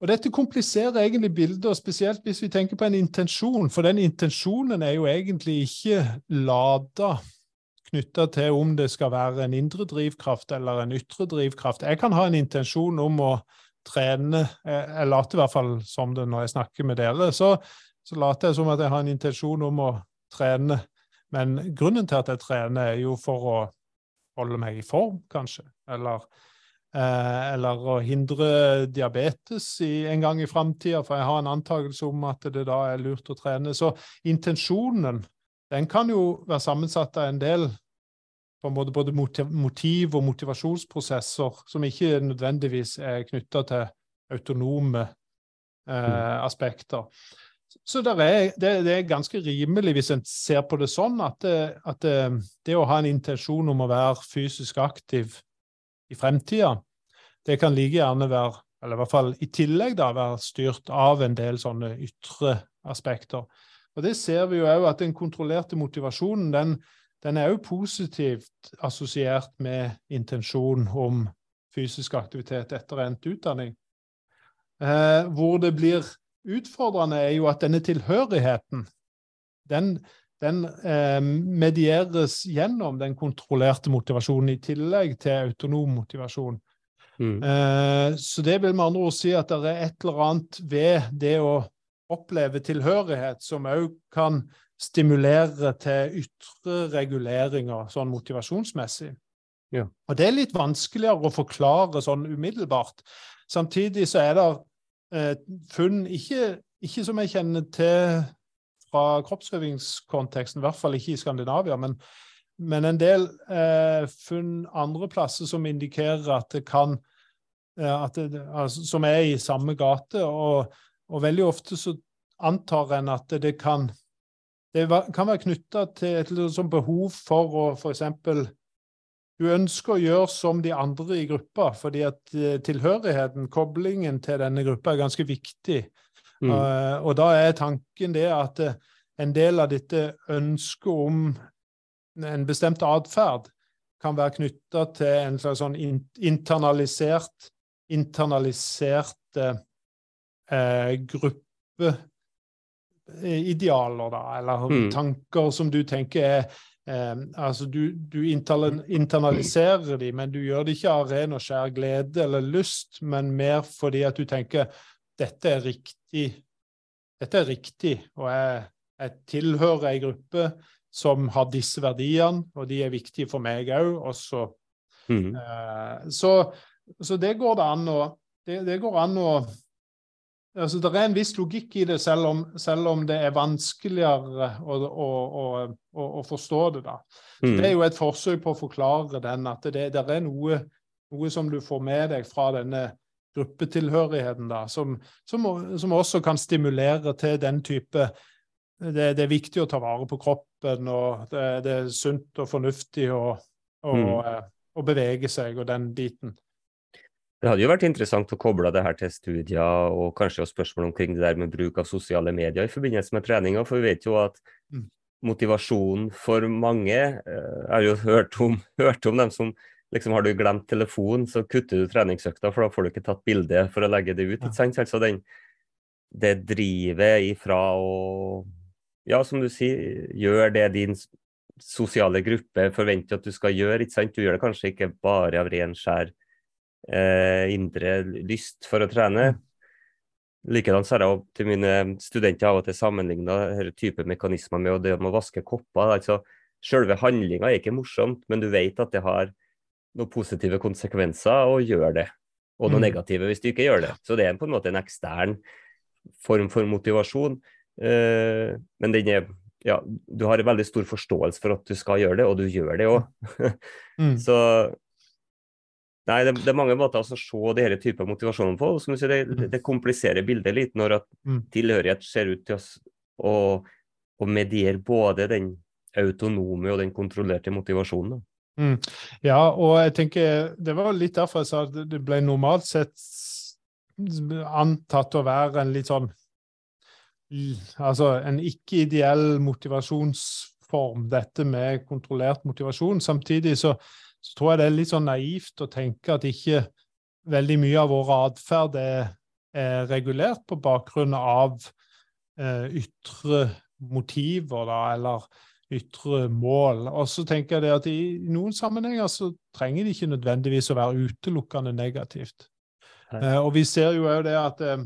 Speaker 2: Og Dette kompliserer egentlig bildet, og spesielt hvis vi tenker på en intensjon. For den intensjonen er jo egentlig ikke lada knytta til om det skal være en indre drivkraft eller en ytre drivkraft. Jeg kan ha en intensjon om å trene, eh, jeg later i hvert fall som det når jeg snakker med dere. Så, så later jeg som at jeg har en intensjon om å trene. Men grunnen til at jeg trener, er jo for å holde meg i form, kanskje. Eller eller å hindre diabetes i, en gang i framtida, for jeg har en antakelse om at det da er lurt å trene. Så intensjonen den kan jo være sammensatt av en del på en måte både motiv- og motivasjonsprosesser som ikke nødvendigvis er knytta til autonome eh, mm. aspekter. Så er, det, det, er ganske rimelig, hvis en ser på det sånn, at, det, at det, det å ha en intensjon om å være fysisk aktiv i fremtida, det kan like gjerne være, eller i hvert fall i tillegg da, være styrt av en del sånne ytre aspekter. Og Det ser vi jo òg, at den kontrollerte motivasjonen den, den er òg positivt assosiert med intensjon om fysisk aktivitet etter endt utdanning. Eh, hvor det blir utfordrende, er jo at denne tilhørigheten den, den eh, medieres gjennom den kontrollerte motivasjonen, i tillegg til autonom motivasjon. Mm. Eh, så det vil med andre ord si at det er et eller annet ved det å oppleve tilhørighet som òg kan stimulere til ytre reguleringer sånn motivasjonsmessig. Ja. Og det er litt vanskeligere å forklare sånn umiddelbart. Samtidig så er det eh, funn, ikke, ikke, som jeg kjenner til fra kroppsøvingskonteksten, i hvert fall ikke i Skandinavia, men, men en del eh, funn andre plasser som indikerer at det kan eh, at det, altså, Som er i samme gate. Og, og veldig ofte så antar en at det kan det kan være knytta til et sånn behov for å f.eks. Du ønsker å gjøre som de andre i gruppa, fordi at eh, tilhørigheten, koblingen til denne gruppa, er ganske viktig. Mm. Uh, og da er tanken det at uh, en del av dette ønsket om en bestemt atferd kan være knytta til en slags sånn internalisert internalisert uh, Eh, idealer, da, eller mm. tanker som du tenker er Um, Altså, du, du, internaliserer de, men du gjør det ikke av ren og skjær glede eller lyst, men mer fordi at du tenker dette er riktig, dette er riktig, og jeg, jeg tilhører ei gruppe som har disse verdiene, og de er viktige for meg òg, og så mm. eh, så, så det går det an å det, det går an å Altså, det er en viss logikk i det, selv om, selv om det er vanskeligere å, å, å, å forstå det. da. Mm. Det er jo et forsøk på å forklare den, at det, det er noe, noe, som du får med deg fra denne gruppetilhørigheten, da, som, som, som også kan stimulere til den type det, det, er viktig å ta vare på kroppen, og det, det er sunt og fornuftig å, mm. Eh, bevege seg og den biten.
Speaker 1: Det hadde jo vært interessant å koble det her til studier og kanskje også spørsmål omkring det der med bruk av sosiale medier i forbindelse med treninga, for vi vet jo at mm. motivasjonen for mange eh, Jeg har jo hørt om, [laughs] hørt om dem som liksom har du glemt telefonen, så kutter du treningsøkta, for da får du ikke tatt bilde for å legge det ut. ikke sant? Altså den, det drivet ifra å Ja, som du sier, gjør det din sosiale gruppe forventer at du skal gjøre. ikke sant? Du gjør det kanskje ikke bare av ren skjær eh, indre lyst for å trene. Likedan har jeg til mine studenter av og til sammenligna denne type mekanismer med det med å vaske kopper. altså Selve handlinga er ikke morsomt, men du vet at det har noen positive konsekvenser å gjøre det. Og noen mm. negative hvis du ikke gjør det. Så det er på en måte en ekstern form for motivasjon. Eh, men den er ja, du har en veldig stor forståelse for at du skal gjøre det, og du gjør det òg. [laughs] mm. Så Nei, det, det, er mange måter å se denne type motivasjon på. Som du sier, det, det kompliserer bildet litt når at mm. tilhørighet ser ut til å, å, mediere både den autonome og den kontrollerte motivasjonen.
Speaker 2: Mm. Ja, og jeg tenker det var litt derfor jeg sa at det ble normalt sett antatt å være en litt sånn Altså en ikke-ideell motivasjonsform, dette med kontrollert motivasjon. Samtidig så så tror jeg det er litt sånn naivt å tenke at ikke veldig mye av vår atferd er, er, regulert på bakgrunn av eh, ytre motiver, da, eller ytre mål. Og så tenker jeg det at i, noen sammenhenger så trenger det ikke nødvendigvis å være utelukkende negativt. Eh, og vi ser jo òg det at eh,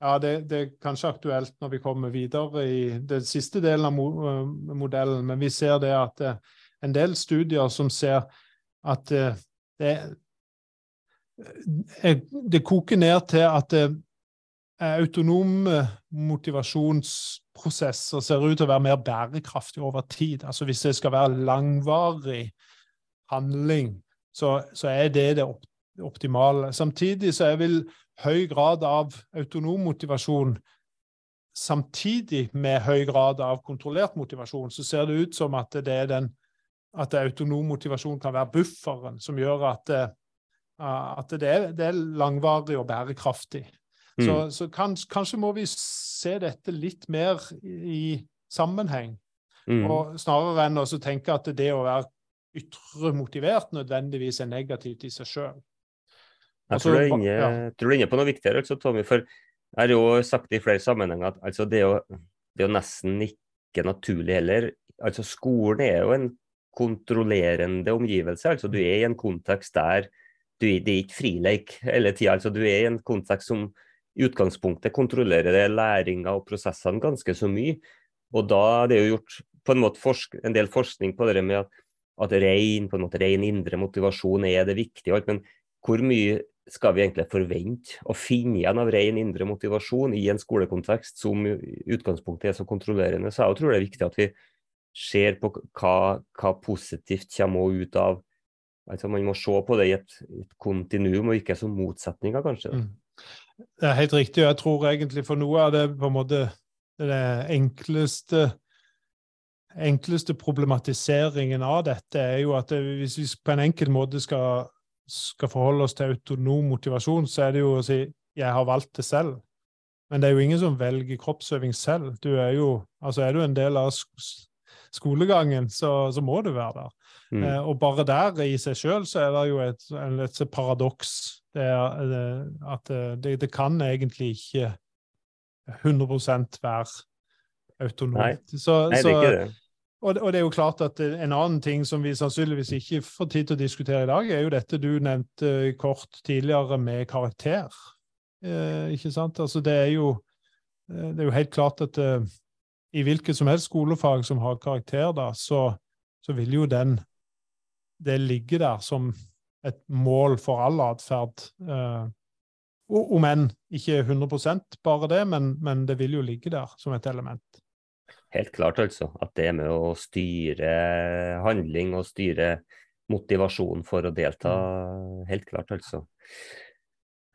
Speaker 2: ja, det, det, er kanskje aktuelt når vi kommer videre i den siste delen av mo eh, modellen, men vi ser det at eh, en del studier som ser at eh, det, eh, det koker ned til at autonome motivasjonsprosesser ser ut til å være mer bærekraftige over tid. Altså Hvis det skal være langvarig handling, så, så er det det optimale. Samtidig så er vel høy grad av autonom motivasjon samtidig med høy grad av kontrollert motivasjon, så ser det ut som at det er den at autonom motivasjon kan være bufferen som gjør at, eh, at det, er, det, er, langvarig og bærekraftig. Mm. Så, så kanskje, kanskje, må vi se dette litt mer i sammenheng, mm. og snarere enn å tenke at det å være ytre motivert nødvendigvis er negativt i seg sjøl.
Speaker 1: Jeg tror, du er inne, ja. på noe viktigere, altså, Tommy. For jeg har jo sagt i flere sammenhenger at altså, det, er jo, det er jo nesten ikke naturlig heller. Altså, skolen er jo en kontrollerende omgivelse. altså Du er i en kontekst der du, det er ikke frileik hele tida. Altså, du er i en kontekst som i utgangspunktet kontrollerer det læringa og prosessene ganske så mye. Og da er det jo gjort på en måte forsk en del forskning på det med at, at rein, på en måte rein indre motivasjon er det viktige. Men hvor mye skal vi egentlig forvente å finne igjen av ren indre motivasjon i en skolekontekst som utgangspunktet er så kontrollerende? Så jeg tror det er viktig at vi ser på hva, hva positivt kommer ut av altså Man må se på det i et, et kontinuum, og ikke som motsetninger, kanskje. Mm.
Speaker 2: Det er helt riktig. Jeg tror egentlig for noe av det på en måte det enkleste enkleste problematiseringen av dette er jo at det, hvis vi på en enkel måte skal, skal, forholde oss til autonom motivasjon, så er det jo å si 'jeg har valgt det selv'. Men det er jo ingen som velger kroppsøving selv. Du er jo, altså er du en del av skolegangen, så, så må du være der. Mm. Eh, og bare der i seg sjøl så er det jo et, et paradoks. Det er, at eh, det, det, kan egentlig ikke 100 være autonomt. Nei,
Speaker 1: så, Nei det er ikke det.
Speaker 2: Og, og, det er jo klart at En annen ting som vi sannsynligvis ikke får tid til å diskutere i dag, er jo dette du nevnte kort tidligere med karakter. Eh, ikke sant? Altså det er jo, eh, det er jo helt klart at eh, i hvilket som helst skolefag som har karakter, da, så, så vil jo den det ligger der som et mål for all atferd. Eh, om enn ikke 100% bare det, men, men, det vil jo ligge der som et element.
Speaker 1: Helt klart, altså. At det med å styre handling og styre motivasjon for å delta. Mm. Helt klart, altså.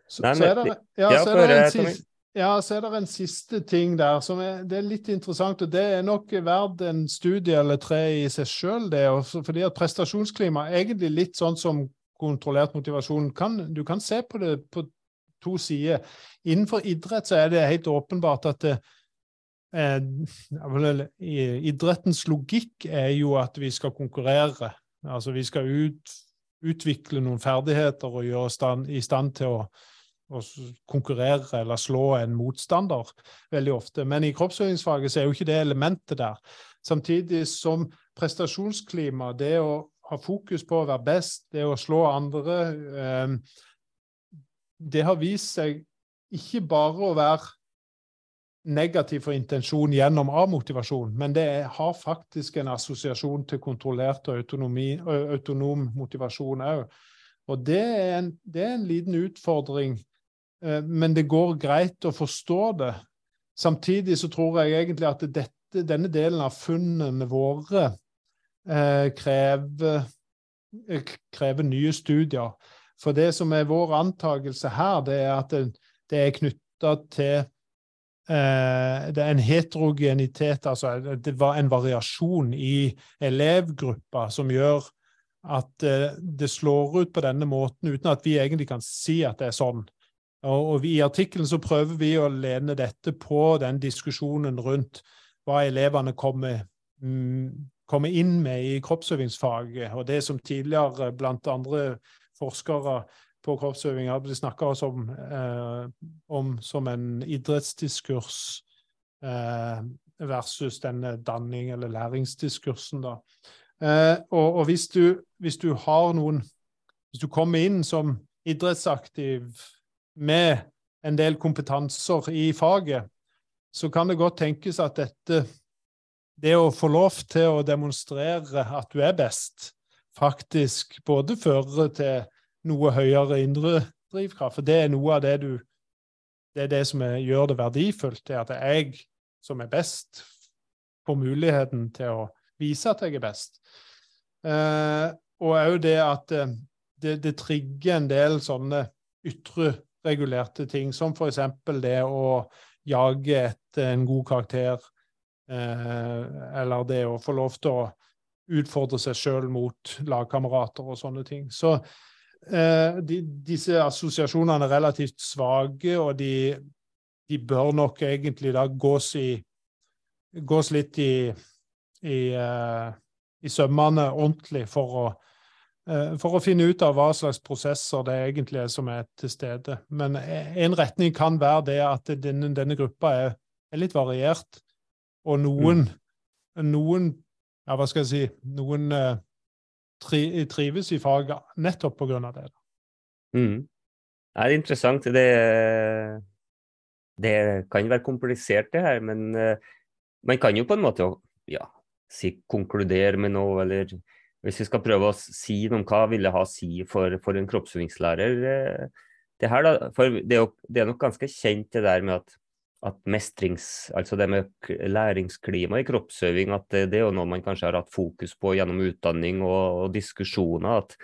Speaker 2: Så, Nei, men, så er det, ja, ja, så er det en siste ja, så er det en siste ting der som er, det er litt interessant. og Det er nok verdt en studie eller tre i seg sjøl. Fordi at prestasjonsklima er egentlig litt sånn som kontrollert motivasjon. Kan, du kan se på det på to sider. Innenfor idrett så er det helt åpenbart at det, eh, idrettens logikk er jo at vi skal konkurrere. Altså vi skal ut, utvikle noen ferdigheter og gjøre stand, i stand til å å konkurrere eller slå en motstander veldig ofte. Men i kroppsøvingsfaget så er jo ikke det elementet der. Samtidig som prestasjonsklima, det å ha fokus på å være best, det å slå andre, eh, det har vist seg ikke bare å være negativ for intensjon gjennom avmotivasjon, men det har faktisk en assosiasjon til kontrollert og autonomi, autonom motivasjon òg. Og det er, en, det er, en, liten utfordring men det går greit å forstå det. Samtidig så tror jeg egentlig at dette, denne delen av funnene våre eh, krever, eh, krever, nye studier. For det som er vår antakelse her, det er at det, er knytta til eh, det er en heterogenitet, altså det var en variasjon i elevgruppa som gjør at eh, det slår ut på denne måten, uten at vi egentlig kan si at det er sånn. Og, I artikkelen så prøver vi å lene dette på den diskusjonen rundt hva elevene kommer, mm, kommer inn med i kroppsøvingsfaget, og det som tidligere blant andre forskere på kroppsøving har snakka om, eh, om, som en idrettsdiskurs eh, versus denne danning- eller læringsdiskursen. da. Eh, og, og hvis, du, hvis, du, har noen Hvis du kommer inn som idrettsaktiv med en del kompetanser i faget, så kan det godt tenkes at dette, det å få lov til å demonstrere at du er best, faktisk både fører til noe høyere indre drivkraft. For det er noe av det du Det er det som er, gjør det verdifullt, det at jeg som er best, får muligheten til å vise at jeg er best. Eh, og òg det at eh, det, det trigger en del sånne ytre regulerte ting, som f.eks. det å jage etter en god karakter, eh, eller det å få lov til å utfordre seg sjøl mot lagkamerater og sånne ting. Så eh, de, disse assosiasjonene er relativt svake, og de, de bør nok egentlig da gås, i, gås litt i, i, uh, i sømmene ordentlig for å Eh, for å finne ut av hva slags prosesser det egentlig er som er til stede. Men en retning kan være det at denne, denne gruppa er, er, litt variert, og noen, mm. noen ja, hva skal jeg si, noen uh, tri, trives i faget nettopp på grunn av det.
Speaker 1: Mm. Det er interessant. Det, det kan være komplisert, det her, men uh, man kan jo på en måte ja, si, konkludere med noe, eller hvis vi skal prøve å si noe om hva ville ha å si for, for en kroppsøvingslærer eh, det her da, for det er, jo, det er nok ganske kjent det der med at, at mestrings, altså det med læringsklima i kroppsøving, at det, det, er jo noe man kanskje har hatt fokus på gjennom utdanning og, og diskusjoner. at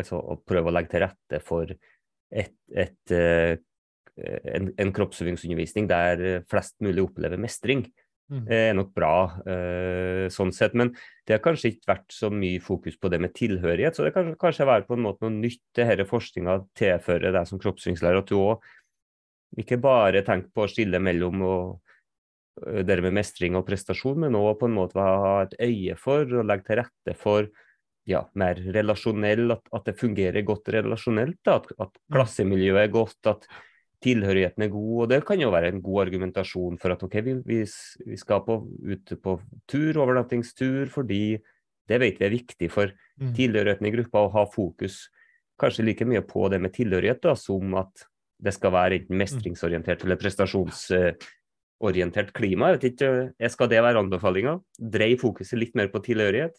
Speaker 1: altså Å prøve å legge til rette for et, et, eh, en, en kroppsøvingsundervisning der flest mulig opplever mestring. Mm. er nok bra eh, sånn sett. Men det har kanskje ikke vært så mye fokus på det med tilhørighet. Så det kan kanskje være på en måte noe nytt denne forskninga tilfører deg som kroppsøvingslærer. At du òg ikke bare tenker på å skille mellom og, uh, det med mestring og prestasjon, men òg på en måte ha et øye for og legge til rette for ja, mer relasjonell, at, at det fungerer godt relasjonelt. Da, at, at mm. klassemiljøet er godt. at tilhørigheten er god. og Det kan jo være en god argumentasjon for at ok, vi, vi, vi skal på, ut på tur, overnattingstur, fordi det vet vi er viktig for mm. tilhørigheten i gruppa å ha fokus kanskje like mye på det med tilhørighet da, som at det skal være enten mm. mestringsorientert eller prestasjonsorientert klima. Jeg vet ikke, jeg Skal det være anbefalinga? Drei fokuset litt mer på tilhørighet?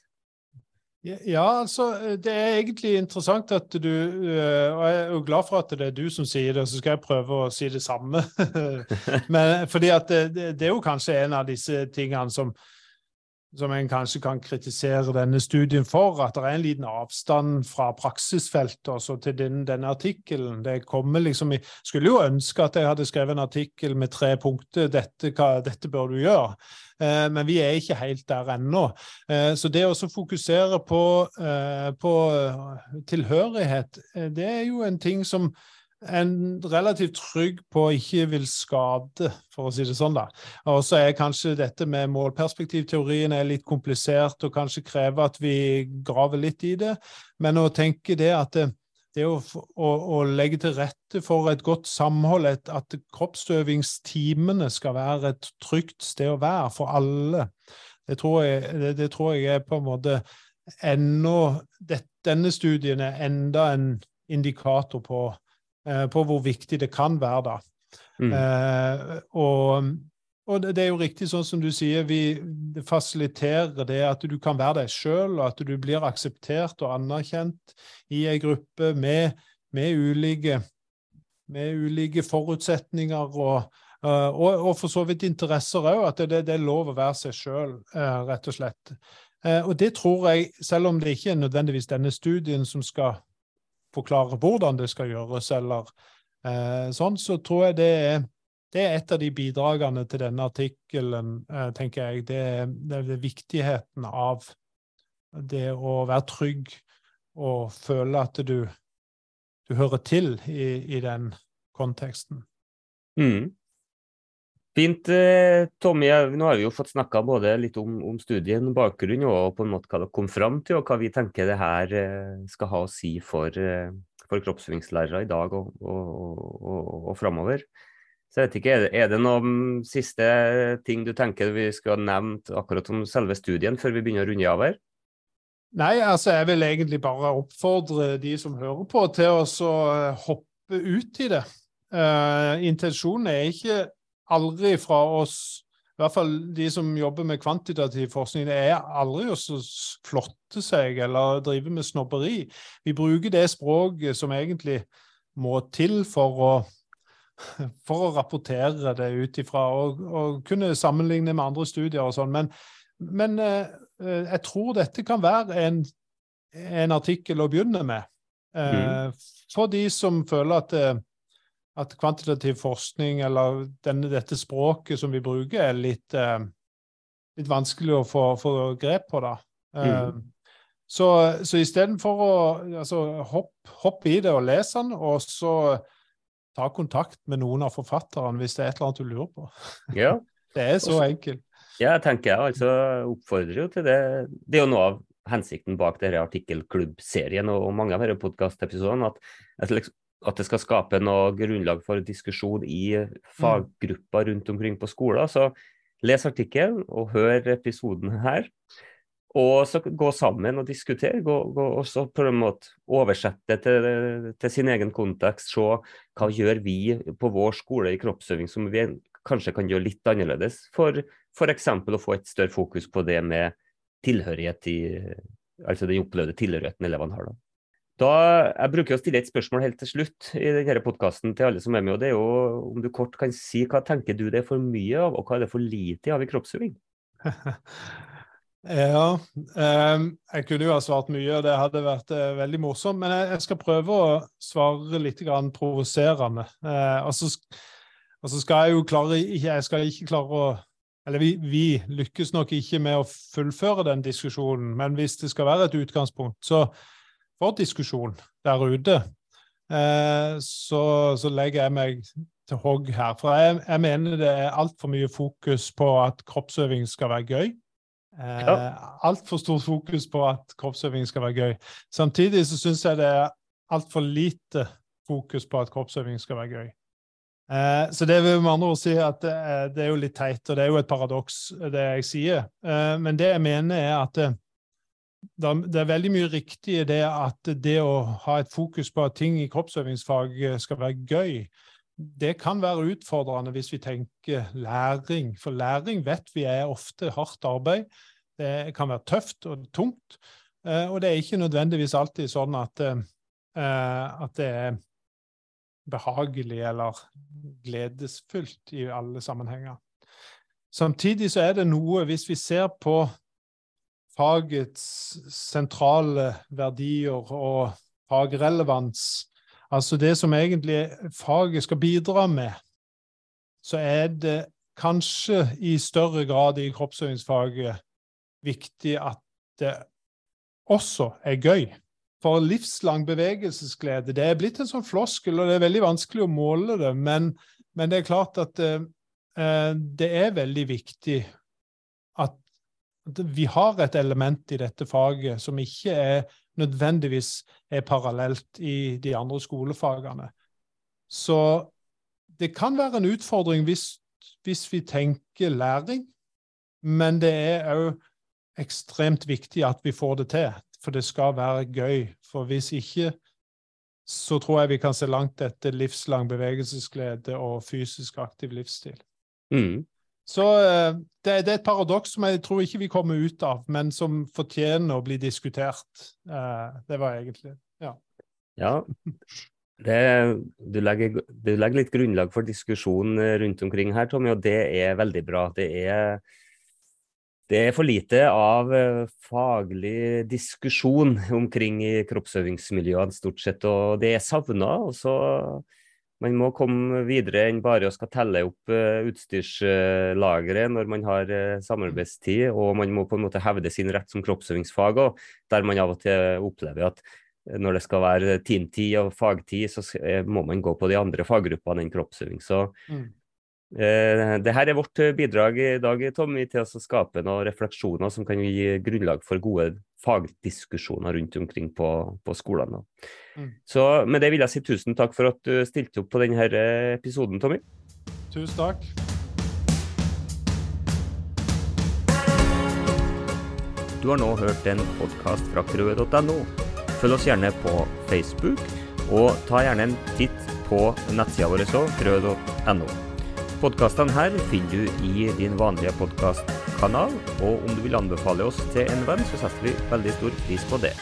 Speaker 2: Ja, altså, eh, det er egentlig interessant at du eh, Og jeg er jo glad for at det er du som sier det, så skal jeg prøve å si det samme. [laughs] Men fordi at det, det er jo kanskje en av disse tingene som som en kanskje kan kritisere denne studien for, at det er en liten avstand fra praksisfeltet også til den, denne artikkelen. Det kommer liksom i, skulle jo ønske at jeg hadde skrevet en artikkel med tre punkter. Dette, hva, dette bør du gjøre. Eh, men vi er ikke helt der ennå. Eh, så det å fokusere på, eh, på tilhørighet, eh, det er jo en ting som en relativt trygg på ikke vil skade, for å si det sånn. da. Og så er kanskje dette med målperspektivteorien er litt komplisert og kanskje krever at vi graver litt i det. Men å tenke det at det, det å, å, å, legge til rette for et godt samhold, et, at kroppsøvingstimene skal være et trygt sted å være for alle, det tror jeg, det, det tror jeg er på en måte enda Denne studien er enda en indikator på på hvor viktig det kan være, da. Mm. Eh, og, og, det er jo riktig sånn som du sier, vi fasiliterer det at du kan være deg sjøl, og at du blir akseptert og anerkjent i ei gruppe med, med, ulike, med, ulike, forutsetninger og, uh, og, og, for så vidt interesser òg. At det, det, er lov å være seg sjøl, uh, rett og slett. Og det tror jeg, selv om det ikke er nødvendigvis denne studien som skal forklare hvordan det skal gjøres, eller eh, sånn, så tror jeg det er, det er et av de bidragene til denne artikkelen, eh, tenker jeg. Det det er, viktigheten av det å være trygg og føle at du, du hører til i, i den konteksten.
Speaker 1: Mm. Fint, eh, Tommy. Nå har vi jo fått snakka både litt om, om, studien, bakgrunn og på en måte hva det kom fram til, og hva vi tenker det her eh, skal ha å si for, eh, for kroppsøvingslærere i dag og, og, og, og framover. Så jeg vet ikke, er det noen siste ting du tenker vi skulle ha nevnt akkurat om selve studien, før vi begynner å runde av her?
Speaker 2: Nei, altså jeg vil egentlig bare oppfordre de som hører på, til å hoppe ut i det. Uh, intensjonen er ikke aldri fra oss, i hvert fall de som jobber med kvantitativ forskning, det er aldri å flotte seg eller drive med snobberi. Vi bruker det språket som egentlig må til for å, [laughs] for å rapportere det ut ifra, og, og, kunne sammenligne med andre studier og sånn. Men, men eh, jeg tror dette kan være en, en artikkel å begynne med. Eh, mm. For de som føler at eh, at kvantitativ forskning, eller denne, dette språket som vi bruker, er litt, eh, litt vanskelig å få, få, grep på. da. Mm. Eh, så, så istedenfor å altså, hoppe hopp i det og lese den, og så ta kontakt med noen av forfatterne hvis det er et eller annet du lurer på. [laughs]
Speaker 1: Ja.
Speaker 2: det er så enkelt.
Speaker 1: Ja, jeg tenker jeg altså oppfordrer jo til det. Det er jo noe av hensikten bak denne artikkelklubbserien og, mange av disse podkastepisodene. At, at, liksom, at, det skal skape noe grunnlag for diskusjon i faggrupper rundt omkring på skoler. Så les artikkelen og hør episoden her. Og så gå sammen og diskutere, gå, gå, og så på en måte oversette til, til, sin egen kontekst. Se hva gjør vi på vår skole i kroppsøving som vi kanskje kan gjøre litt annerledes. For f.eks. å få et større fokus på det med tilhørighet i Altså den opplevde tilhørigheten elevene har. da. Da, jeg bruker å stille et spørsmål helt til slutt i denne podkasten til alle som er med. og det er jo Om du kort kan si hva tenker du det er for mye av, og hva er det for lite av i kroppsøving? [laughs]
Speaker 2: Ja, um, jeg kunne jo ha svart mye, og det hadde vært uh, veldig morsomt. Men jeg, jeg, skal prøve å svare litt grann provoserende. Uh, og, så, skal jeg jo klare Jeg skal ikke klare å Eller vi, vi, lykkes nok ikke med å fullføre den diskusjonen, men hvis det skal være et utgangspunkt, så for diskusjon der ute, uh, så, så, legger jeg meg til hogg her. For jeg, jeg mener det er altfor mye fokus på at kroppsøving skal være gøy. Ja. Eh, Altfor stort fokus på at kroppsøving skal være gøy. Samtidig så syns jeg det er altfor lite fokus på at kroppsøving skal være gøy. Eh, så det vil med andre ord si at det er, det er, jo litt teit, og det er jo et paradoks, det jeg sier. Eh, men det jeg mener, er at det, er veldig mye riktig i det at det å ha et fokus på at ting i kroppsøvingsfag skal være gøy, det kan være utfordrende hvis vi tenker læring. For læring vet vi er ofte hardt arbeid. Det kan være tøft og tungt. Eh, og det er ikke nødvendigvis alltid sånn at, eh, at det er behagelig eller gledesfullt i alle sammenhenger. Samtidig så er det noe, hvis vi ser på fagets sentrale verdier og fagrelevans, Altså det som egentlig faget skal bidra med, så er det kanskje i større grad i kroppsøvingsfaget viktig at det også er gøy. For livslang bevegelsesglede det er blitt en sånn floskel, og det er veldig vanskelig å måle det. Men, men det er klart at eh, det er veldig viktig at, at vi har et element i dette faget som ikke er nødvendigvis er parallelt i de andre skolefagene. Så det kan være en utfordring hvis, hvis vi tenker læring, men det er òg ekstremt viktig at vi får det til, for det skal være gøy. For hvis ikke, så tror jeg vi kan se langt etter livslang bevegelsesglede og fysisk aktiv livsstil. Mm. Så eh, det, er et paradoks som jeg tror ikke vi kommer ut av, men som fortjener å bli diskutert. Eh, det var egentlig Ja.
Speaker 1: ja. Det, du, legger, du, legger, litt grunnlag for diskusjon eh, rundt omkring her, Tommy, og det er veldig bra. Det er, det er for lite av faglig diskusjon omkring i kroppsøvingsmiljøene, stort sett, og det er savna. Og så man må komme videre enn bare å skal telle opp uh, utstyrslageret når man har uh, samarbeidstid, og man må på en måte hevde sin rett som kroppsøvingsfag òg, der man av og til opplever at eh, når det skal være teamtid og fagtid, så må man gå på de andre faggruppene enn kroppsøving. Så mm. Uh, det her er vårt bidrag i dag Tom, til å skape noen refleksjoner som kan gi grunnlag for gode fagdiskusjoner rundt omkring på, på skolene. Mm. Så med det vil jeg si tusen takk for at du stilte opp på denne episoden, Tommy.
Speaker 2: Tusen takk.
Speaker 1: Du har nå hørt en podkast fra krøe.no. Følg oss gjerne på Facebook, og ta gjerne en titt på nettsida vår òg, krøe.no. Podkastene her finner du i din vanlige podkastkanal, og om du vil anbefale oss til en venn, så setter vi veldig stor pris på det.